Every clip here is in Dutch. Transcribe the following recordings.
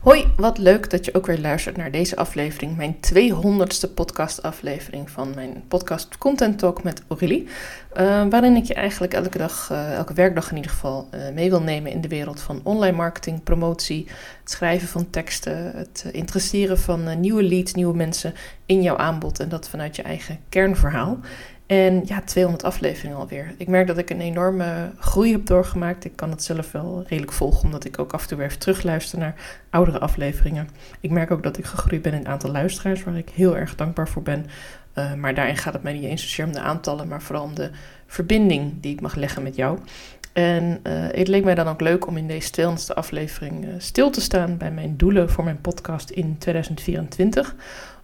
Hoi, wat leuk dat je ook weer luistert naar deze aflevering, mijn 200ste podcastaflevering van mijn podcast Content Talk met Aurélie. Uh, waarin ik je eigenlijk elke dag, uh, elke werkdag in ieder geval, uh, mee wil nemen in de wereld van online marketing, promotie, het schrijven van teksten, het interesseren van nieuwe leads, nieuwe mensen in jouw aanbod en dat vanuit je eigen kernverhaal. En ja, 200 afleveringen alweer. Ik merk dat ik een enorme groei heb doorgemaakt. Ik kan het zelf wel redelijk volgen, omdat ik ook af en toe weer terugluister naar oudere afleveringen. Ik merk ook dat ik gegroeid ben in het aantal luisteraars, waar ik heel erg dankbaar voor ben. Uh, maar daarin gaat het mij niet eens zozeer om de aantallen, maar vooral om de verbinding die ik mag leggen met jou. En uh, het leek mij dan ook leuk om in deze 200ste aflevering uh, stil te staan bij mijn doelen voor mijn podcast in 2024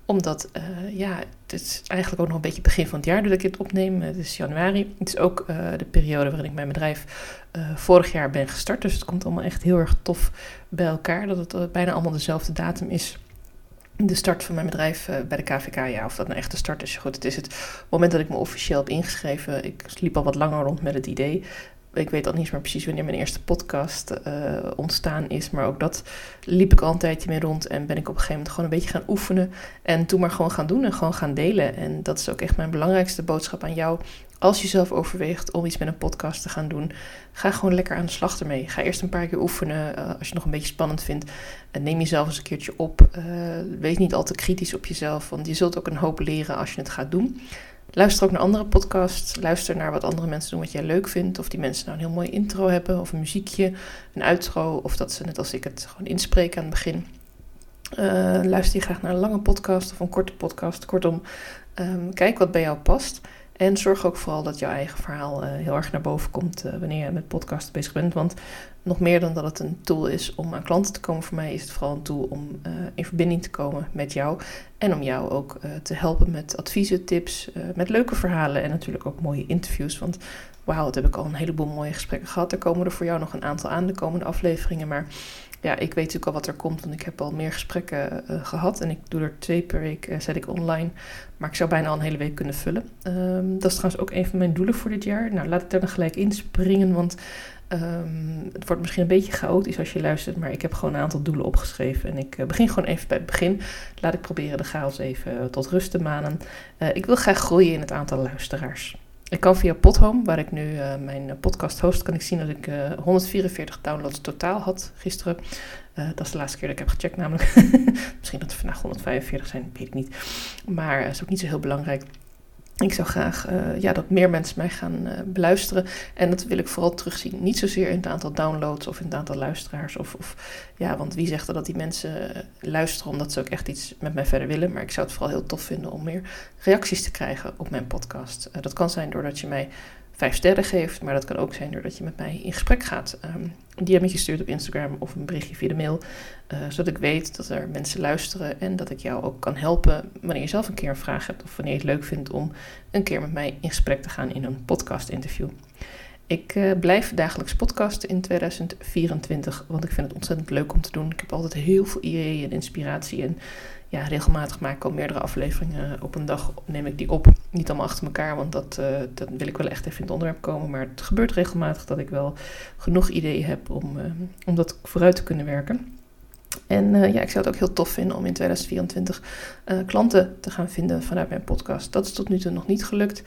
omdat, ja, het is eigenlijk ook nog een beetje begin van het jaar dat ik dit opneem. Het is januari. Het is ook uh, de periode waarin ik mijn bedrijf uh, vorig jaar ben gestart. Dus het komt allemaal echt heel erg tof bij elkaar. Dat het bijna allemaal dezelfde datum is. De start van mijn bedrijf bij de KVK, ja, of dat een echte start is. Goed, het is het moment dat ik me officieel heb ingeschreven. Ik liep al wat langer rond met het idee ik weet al niet meer precies wanneer mijn eerste podcast uh, ontstaan is. Maar ook dat liep ik al een tijdje mee rond. En ben ik op een gegeven moment gewoon een beetje gaan oefenen. En toen maar gewoon gaan doen en gewoon gaan delen. En dat is ook echt mijn belangrijkste boodschap aan jou. Als je zelf overweegt om iets met een podcast te gaan doen, ga gewoon lekker aan de slag ermee. Ga eerst een paar keer oefenen uh, als je het nog een beetje spannend vindt. En neem jezelf eens een keertje op. Uh, wees niet al te kritisch op jezelf, want je zult ook een hoop leren als je het gaat doen. Luister ook naar andere podcasts. Luister naar wat andere mensen doen wat jij leuk vindt. Of die mensen nou een heel mooi intro hebben. Of een muziekje, een outro. Of dat ze net als ik het gewoon inspreken aan het begin. Uh, luister je graag naar een lange podcast of een korte podcast. Kortom, um, kijk wat bij jou past. En zorg ook vooral dat jouw eigen verhaal uh, heel erg naar boven komt uh, wanneer je met podcast bezig bent. Want nog meer dan dat het een tool is om aan klanten te komen, voor mij is het vooral een tool om uh, in verbinding te komen met jou. En om jou ook te helpen met adviezen, tips, met leuke verhalen en natuurlijk ook mooie interviews. Want wauw, dat heb ik al een heleboel mooie gesprekken gehad. Er komen er voor jou nog een aantal aan de komende afleveringen. Maar ja, ik weet natuurlijk al wat er komt, want ik heb al meer gesprekken gehad. En ik doe er twee per week, zet ik online. Maar ik zou bijna al een hele week kunnen vullen. Um, dat is trouwens ook een van mijn doelen voor dit jaar. Nou, laat ik er dan gelijk inspringen, want um, het wordt misschien een beetje chaotisch als je luistert. Maar ik heb gewoon een aantal doelen opgeschreven. En ik uh, begin gewoon even bij het begin. Laat ik proberen de chaos even tot rust te manen. ik wil graag groeien in het aantal luisteraars. Ik kan via Podhome, waar ik nu mijn podcast host, kan ik zien dat ik uh, 144 downloads totaal had gisteren. Dat is de laatste keer dat ik heb gecheckt namelijk. Misschien dat er vandaag 145 zijn, weet ik niet. Maar dat is ook niet zo heel belangrijk. Ik zou graag uh, ja, dat meer mensen mij gaan uh, beluisteren. En dat wil ik vooral terugzien. Niet zozeer in het aantal downloads of in het aantal luisteraars. Of, of ja, want wie zegt er dat die mensen uh, luisteren omdat ze ook echt iets met mij verder willen. Maar ik zou het vooral heel tof vinden om meer reacties te krijgen op mijn podcast. dat kan zijn doordat je mij vijf sterren geeft. Maar dat kan ook zijn doordat je met mij in gesprek gaat. Um, een DM'tje stuurt op Instagram of een berichtje via de mail. Uh, zodat ik weet dat er mensen luisteren en dat ik jou ook kan helpen wanneer je zelf een keer een vraag hebt. Of wanneer je het leuk vindt om een keer met mij in gesprek te gaan in een podcast interview. Ik uh, blijf dagelijks podcasten in 2024, want ik vind het ontzettend leuk om te doen. Ik heb altijd heel veel ideeën en inspiratie. En ja, regelmatig maak ik al meerdere afleveringen op een dag. Neem ik die op. Niet allemaal achter elkaar, want dat, uh, dat wil ik wel echt even in het onderwerp komen. Maar het gebeurt regelmatig dat ik wel genoeg ideeën heb om, uh, om dat vooruit te kunnen werken. En uh, ja, ik zou het ook heel tof vinden om in 2024 uh, klanten te gaan vinden vanuit mijn podcast. Dat is tot nu toe nog niet gelukt.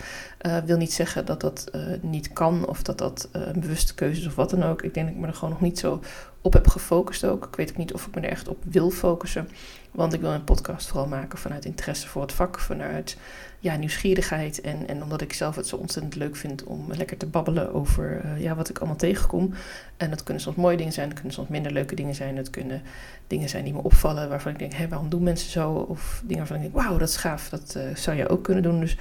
Wil niet zeggen dat dat niet kan of dat dat een bewuste keuze is of wat dan ook. Ik denk dat ik me er gewoon nog niet zo op heb gefocust ook. Ik weet ook niet of ik me er echt op wil focussen. Want ik wil een podcast vooral maken vanuit interesse voor het vak, vanuit ja, nieuwsgierigheid. En, en omdat ik zelf het zo ontzettend leuk vind om lekker te babbelen over uh, ja, wat ik allemaal tegenkom. En dat kunnen soms mooie dingen zijn, dat kunnen soms minder leuke dingen zijn. Het kunnen dingen zijn die me opvallen waarvan ik denk, hé, waarom doen mensen zo? Of dingen waarvan ik denk, wauw, dat is gaaf, dat uh, zou je ook kunnen doen. Dus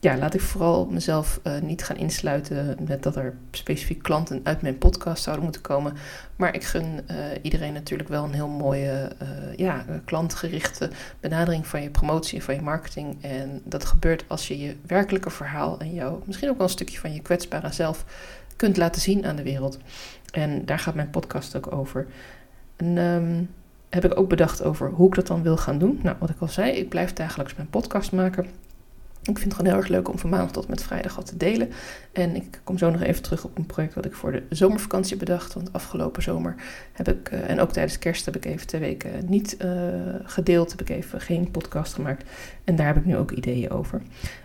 ja, laat ik vooral mezelf uh, niet gaan insluiten met dat er specifiek klanten uit mijn podcast zouden moeten komen. Maar ik gun uh, iedereen natuurlijk wel een heel mooie, uh, ja, klantgerichte benadering van je promotie en van je marketing. En dat gebeurt als je je werkelijke verhaal en jou misschien ook wel een stukje van je kwetsbare zelf kunt laten zien aan de wereld. En daar gaat mijn podcast ook over. En um, heb ik ook bedacht over hoe ik dat dan wil gaan doen. Nou, wat ik al zei, ik blijf dagelijks mijn podcast maken. Ik vind het gewoon heel erg leuk om van maandag tot met vrijdag wat te delen. En ik kom zo nog even terug op een project wat ik voor de zomervakantie bedacht. Want afgelopen zomer heb ik, uh, en ook tijdens kerst heb ik even twee weken niet uh, gedeeld. Heb ik even geen podcast gemaakt. En daar heb ik nu ook ideeën over.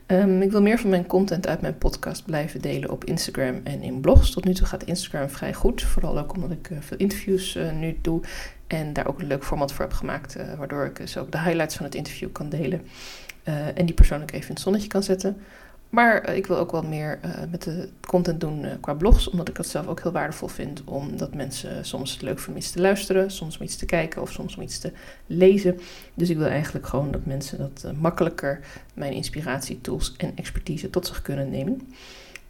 Um, ik wil meer van mijn content uit mijn podcast blijven delen op Instagram en in blogs. Tot nu toe gaat Instagram vrij goed. Vooral ook omdat ik uh, veel interviews nu doe. En daar ook een leuk format voor heb gemaakt. waardoor ik dus ook de highlights van het interview kan delen. Uh, en die persoon ook even in het zonnetje kan zetten. Maar uh, ik wil ook wel meer uh, met de content doen qua blogs, omdat ik dat zelf ook heel waardevol vind. Omdat mensen soms het leuk vinden iets te luisteren, soms om iets te kijken of soms om iets te lezen. Dus ik wil eigenlijk gewoon dat mensen dat makkelijker mijn inspiratie, tools en expertise tot zich kunnen nemen.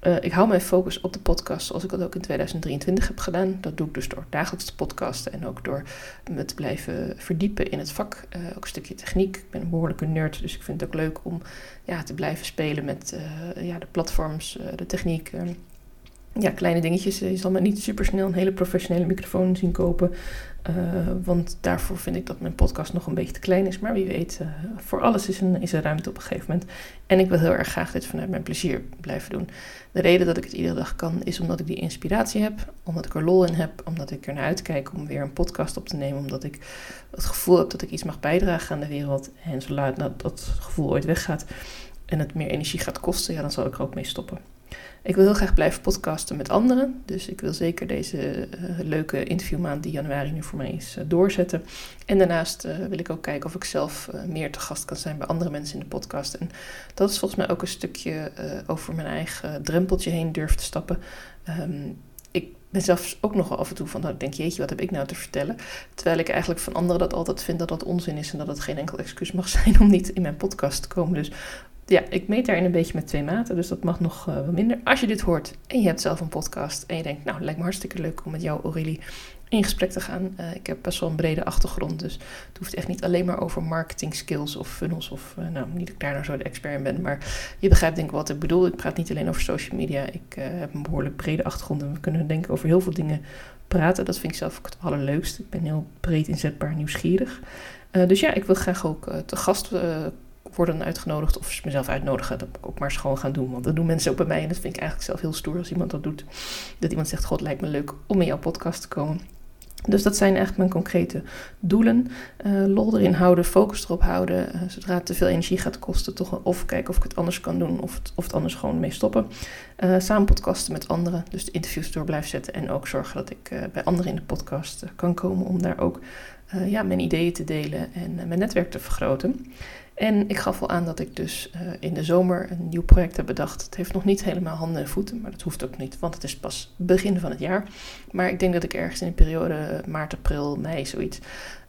Uh, ik hou mijn focus op de podcast zoals ik dat ook in 2023 heb gedaan. Dat doe ik dus door dagelijks te podcasten en ook door me te blijven verdiepen in het vak. Uh, ook een stukje techniek. Ik ben een behoorlijke nerd, dus ik vind het ook leuk om ja, te blijven spelen met uh, ja, de platforms, de techniek. Ja, kleine dingetjes. Je zal me niet super snel een hele professionele microfoon zien kopen. Uh, want daarvoor vind ik dat mijn podcast nog een beetje te klein is. Maar wie weet, uh, voor alles is, een, is er ruimte op een gegeven moment. En ik wil heel erg graag dit vanuit mijn plezier blijven doen. De reden dat ik het iedere dag kan, is omdat ik die inspiratie heb. Omdat ik er lol in heb. Omdat ik er naar uitkijk om weer een podcast op te nemen. Omdat ik het gevoel heb dat ik iets mag bijdragen aan de wereld. En zolang dat, dat gevoel ooit weggaat en het meer energie gaat kosten, ja, dan zal ik er ook mee stoppen. Ik wil heel graag blijven podcasten met anderen. Dus ik wil zeker deze uh, leuke interviewmaand die januari nu voor mij is uh, doorzetten. En daarnaast uh, wil ik ook kijken of ik zelf meer te gast kan zijn bij andere mensen in de podcast. En dat is volgens mij ook een stukje over mijn eigen drempeltje heen durven te stappen. Um, ik ben zelfs ook nog wel af en toe van, nou, denk, jeetje, wat heb ik nou te vertellen? Terwijl ik eigenlijk van anderen dat altijd vind dat dat onzin is en dat het geen enkel excuus mag zijn om niet in mijn podcast te komen. Dus ja, ik meet daarin een beetje met twee maten, dus dat mag nog wat minder. Als je dit hoort en je hebt zelf een podcast en je denkt, nou, lijkt me hartstikke leuk om met jou, Aurélie, in gesprek te gaan. Uh, ik heb best wel een brede achtergrond, dus het hoeft echt niet alleen maar over marketing skills of funnels of, uh, nou, niet dat ik daar nou zo de expert in ben, maar je begrijpt denk ik wat ik bedoel. Ik praat niet alleen over social media, ik heb een behoorlijk brede achtergrond en we kunnen denk ik over heel veel dingen praten. Dat vind ik zelf ook het allerleukste. Ik ben heel breed inzetbaar, nieuwsgierig. dus ja, ik wil graag ook te gast worden uitgenodigd of mezelf uitnodigen. Dat moet ik ook maar gewoon gaan doen. Want dat doen mensen ook bij mij. En dat vind ik eigenlijk zelf heel stoer als iemand dat doet. Dat iemand zegt, god, lijkt me leuk om in jouw podcast te komen. Dus dat zijn eigenlijk mijn concrete doelen. Uh, lol erin houden, focus erop houden. Uh, zodra het te veel energie gaat kosten, toch of kijken of ik het anders kan doen of het, of het anders gewoon mee stoppen. Uh, samen podcasten met anderen, dus de interviews door blijven zetten. En ook zorgen dat ik bij anderen in de podcast kan komen om daar ook ja, mijn ideeën te delen en mijn netwerk te vergroten. En ik gaf al aan dat ik dus uh, in de zomer een nieuw project heb bedacht. Het heeft nog niet helemaal handen en voeten, maar dat hoeft ook niet, want het is pas begin van het jaar. Maar ik denk dat ik ergens in de periode maart, april, mei, zoiets,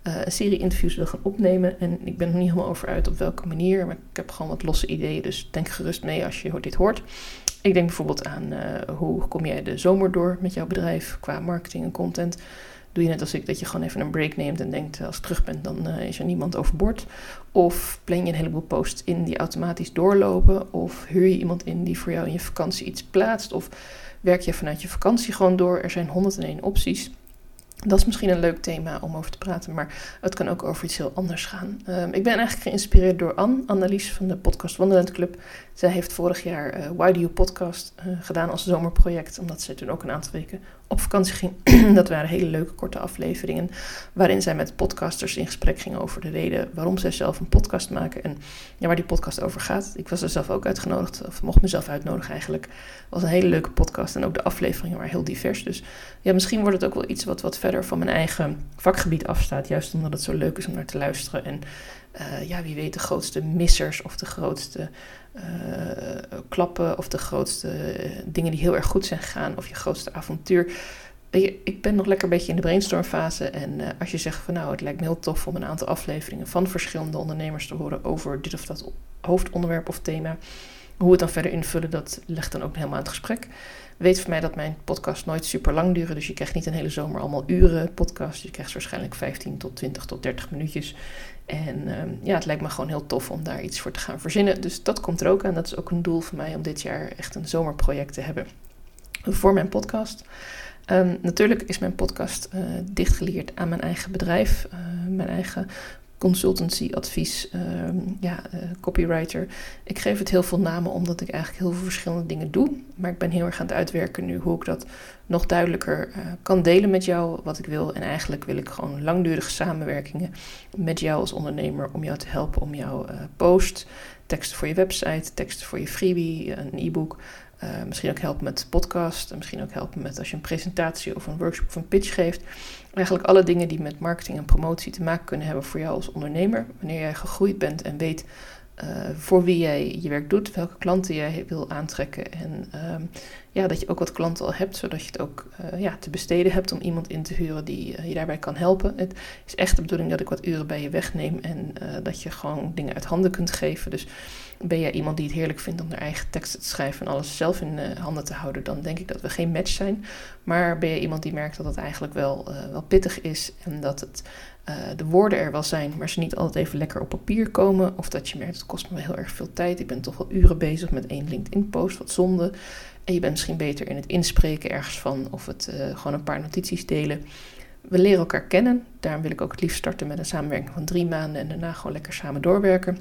uh, een serie interviews wil gaan opnemen. En ik ben er niet helemaal over uit op welke manier, maar ik heb gewoon wat losse ideeën, dus denk gerust mee als je dit hoort. Ik denk bijvoorbeeld aan uh, hoe kom jij de zomer door met jouw bedrijf qua marketing en content doe je net als ik dat je gewoon even een break neemt en denkt als ik terug ben dan uh, is er niemand overboord. Of plan je een heleboel posts in die automatisch doorlopen. Of huur je iemand in die voor jou in je vakantie iets plaatst. Of werk je vanuit je vakantie gewoon door. Er zijn 101 opties. Dat is misschien een leuk thema om over te praten, maar het kan ook over iets heel anders gaan. Um, ik ben eigenlijk geïnspireerd door Anne, Annelies van de podcast Wandelend Club. Zij heeft vorig jaar uh, Why Do You Podcast uh, gedaan als zomerproject, omdat zij toen ook een aantal weken op vakantie ging. dat waren hele leuke korte afleveringen, waarin zij met podcasters in gesprek ging over de reden waarom zij zelf een podcast maken en ja, waar die podcast over gaat. Ik was er zelf ook uitgenodigd, of mocht mezelf uitnodigen eigenlijk. Het was een hele leuke podcast en ook de afleveringen waren heel divers. Dus ja, misschien wordt het ook wel iets wat wat verder van mijn eigen vakgebied afstaat, juist omdat het zo leuk is om naar te luisteren en uh, ja, wie weet de grootste missers of de grootste uh, klappen of de grootste uh, dingen die heel erg goed zijn gegaan of je grootste avontuur. Ik ben nog lekker een beetje in de brainstormfase en als je zegt van nou het lijkt me heel tof om een aantal afleveringen van verschillende ondernemers te horen over dit of dat hoofdonderwerp of thema. Hoe we het dan verder invullen, dat legt dan ook helemaal aan het gesprek. Weet voor mij dat mijn podcast nooit super lang duren. Dus je krijgt niet een hele zomer allemaal uren podcast. Je krijgt waarschijnlijk 15 tot 20 tot 30 minuutjes. En um, ja, het lijkt me gewoon heel tof om daar iets voor te gaan verzinnen. Dus dat komt er ook aan. Dat is ook een doel voor mij om dit jaar echt een zomerproject te hebben voor mijn podcast. Um, natuurlijk is mijn podcast uh, dichtgeleerd aan mijn eigen bedrijf, uh, mijn eigen consultancy, advies, ehm, ja, uh, copywriter. Ik geef het heel veel namen omdat ik eigenlijk heel veel verschillende dingen doe. Maar ik ben heel erg aan het uitwerken nu hoe ik dat nog duidelijker uh, kan delen met jou wat ik wil. En eigenlijk wil ik gewoon langdurige samenwerkingen met jou als ondernemer om jou te helpen om jouw uh, post, teksten voor je website, teksten voor je freebie, een e-book. Uh, misschien ook helpen met podcast. Misschien ook helpen met als je een presentatie of een workshop of een pitch geeft. Eigenlijk alle dingen die met marketing en promotie te maken kunnen hebben voor jou als ondernemer. Wanneer jij gegroeid bent en weet uh, voor wie jij je werk doet, welke klanten jij wil aantrekken. En uh, ja, dat je ook wat klanten al hebt, zodat je het ook uh, ja, te besteden hebt om iemand in te huren die je daarbij kan helpen. Het is echt de bedoeling dat ik wat uren bij je wegneem en dat je gewoon dingen uit handen kunt geven. Dus ben jij iemand die het heerlijk vindt om haar eigen teksten te schrijven en alles zelf in handen te houden, dan denk ik dat we geen match zijn. Maar ben je iemand die merkt dat het eigenlijk wel, wel pittig is en dat het uh, de woorden er wel zijn, maar ze niet altijd even lekker op papier komen. Of dat je merkt, het kost me heel erg veel tijd. Ik ben toch wel uren bezig met één LinkedIn-post, wat zonde. En je bent misschien beter in het inspreken ergens van of het uh, gewoon een paar notities delen. We leren elkaar kennen. Daarom wil ik ook het liefst starten met een samenwerking van drie maanden en daarna gewoon lekker samen doorwerken.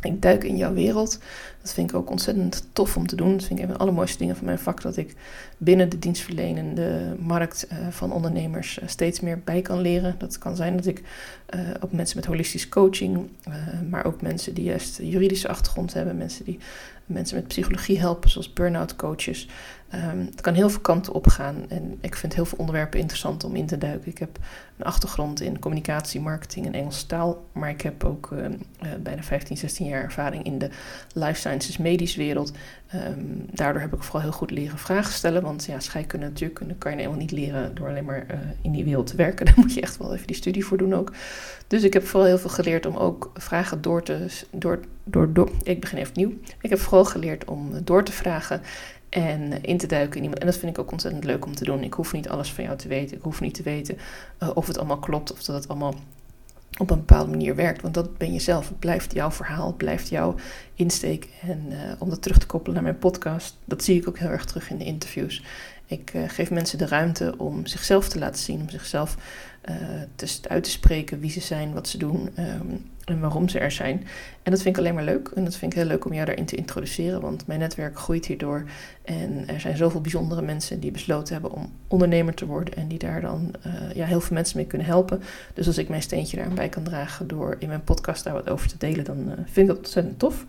Ik duik in jouw wereld. Dat vind ik ook ontzettend tof om te doen. Dat vind ik een van de allermooiste dingen van mijn vak. Dat ik binnen de dienstverlenende markt uh, van ondernemers uh, steeds meer bij kan leren. Dat kan zijn dat ik uh, ook mensen met holistisch coaching, maar ook mensen die juist juridische achtergrond hebben, mensen die mensen met psychologie helpen, zoals burn-out coaches. Um, het kan heel veel kanten opgaan en ik vind heel veel onderwerpen interessant om in te duiken. Ik heb een achtergrond in communicatie, marketing en Engelse taal, maar ik heb ook uh, bijna 15, 16 jaar ervaring in de life sciences medische wereld. Um, daardoor heb ik vooral heel goed leren vragen stellen, want ja, scheikunde natuurlijk kan je helemaal niet leren door alleen maar uh, in die wereld te werken. Daar moet je echt wel even die studie voor doen ook. Dus ik heb vooral heel veel geleerd om ook vragen door te... Door, door, door, ik begin even nieuw. Ik heb vooral geleerd om door te vragen en in te duiken in iemand. En dat vind ik ook ontzettend leuk om te doen. Ik hoef niet alles van jou te weten. Ik hoef niet te weten uh, of het allemaal klopt of dat het allemaal op een bepaalde manier werkt. Want dat ben je zelf. Het blijft jouw verhaal, het blijft jouw insteek. En uh, om dat terug te koppelen naar mijn podcast, dat zie ik ook heel erg terug in de interviews. Ik uh, geef mensen de ruimte om zichzelf te laten zien, om zichzelf uh, te, uit te spreken wie ze zijn, wat ze doen um, en waarom ze er zijn. En dat vind ik alleen maar leuk. En dat vind ik heel leuk om jou daarin te introduceren, want mijn netwerk groeit hierdoor. En er zijn zoveel bijzondere mensen die besloten hebben om ondernemer te worden en die daar dan uh, ja, heel veel mensen mee kunnen helpen. Dus als ik mijn steentje daaraan bij kan dragen door in mijn podcast daar wat over te delen, dan vind ik dat ontzettend tof.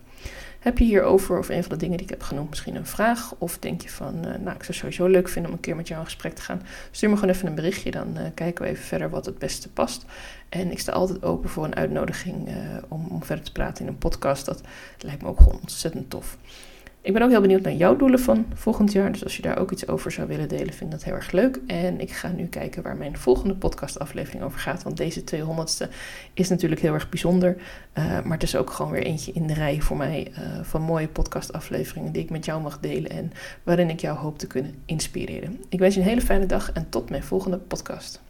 Heb je hierover of een van de dingen die ik heb genoemd misschien een vraag? Of denk je van, uh, nou, ik zou sowieso leuk vinden om een keer met jou in gesprek te gaan? Stuur me gewoon even een berichtje, dan uh, kijken we even verder wat het beste past. En ik sta altijd open voor een uitnodiging uh, om, om verder te praten in een podcast. Dat lijkt me ook gewoon ontzettend tof. Ik ben ook heel benieuwd naar jouw doelen van volgend jaar. Dus als je daar ook iets over zou willen delen, vind ik dat heel erg leuk. En ik ga nu kijken waar mijn volgende podcastaflevering over gaat. Want deze 200ste is natuurlijk heel erg bijzonder. Uh, maar het is ook gewoon weer eentje in de rij voor mij uh, van mooie podcastafleveringen die ik met jou mag delen. En waarin ik jou hoop te kunnen inspireren. Ik wens je een hele fijne dag en tot mijn volgende podcast.